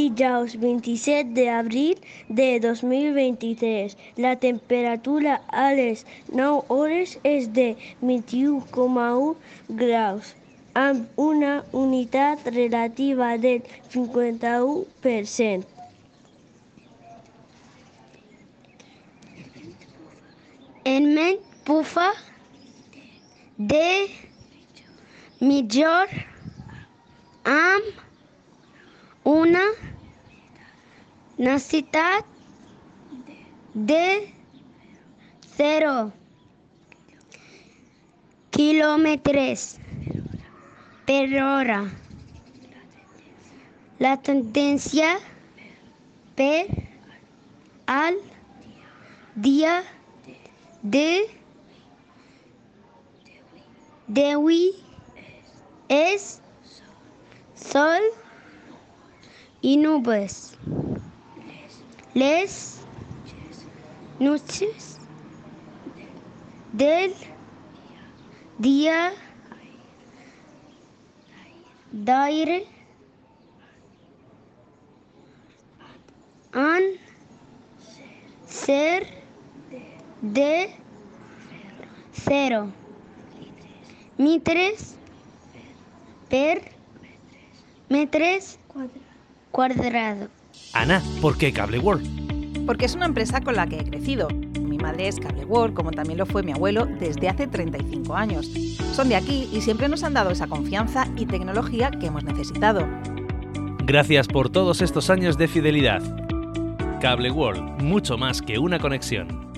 Dijous 27 d'abril de 2023. La temperatura a les 9 hores és de 21,1 graus, amb una unitat relativa del 51%. El vent bufa de millor amb una necessitat de 0 quilòmetres per hora. La tendència per al dia de d'avui és sol i nubes. Les noches del dia d'aire han ser de cero metres per metres cuadrado. Ana, ¿por qué Cable World? Porque es una empresa con la que he crecido. Mi madre es Cable World, como también lo fue mi abuelo desde hace 35 años. Son de aquí y siempre nos han dado esa confianza y tecnología que hemos necesitado. Gracias por todos estos años de fidelidad. Cable World, mucho más que una conexión.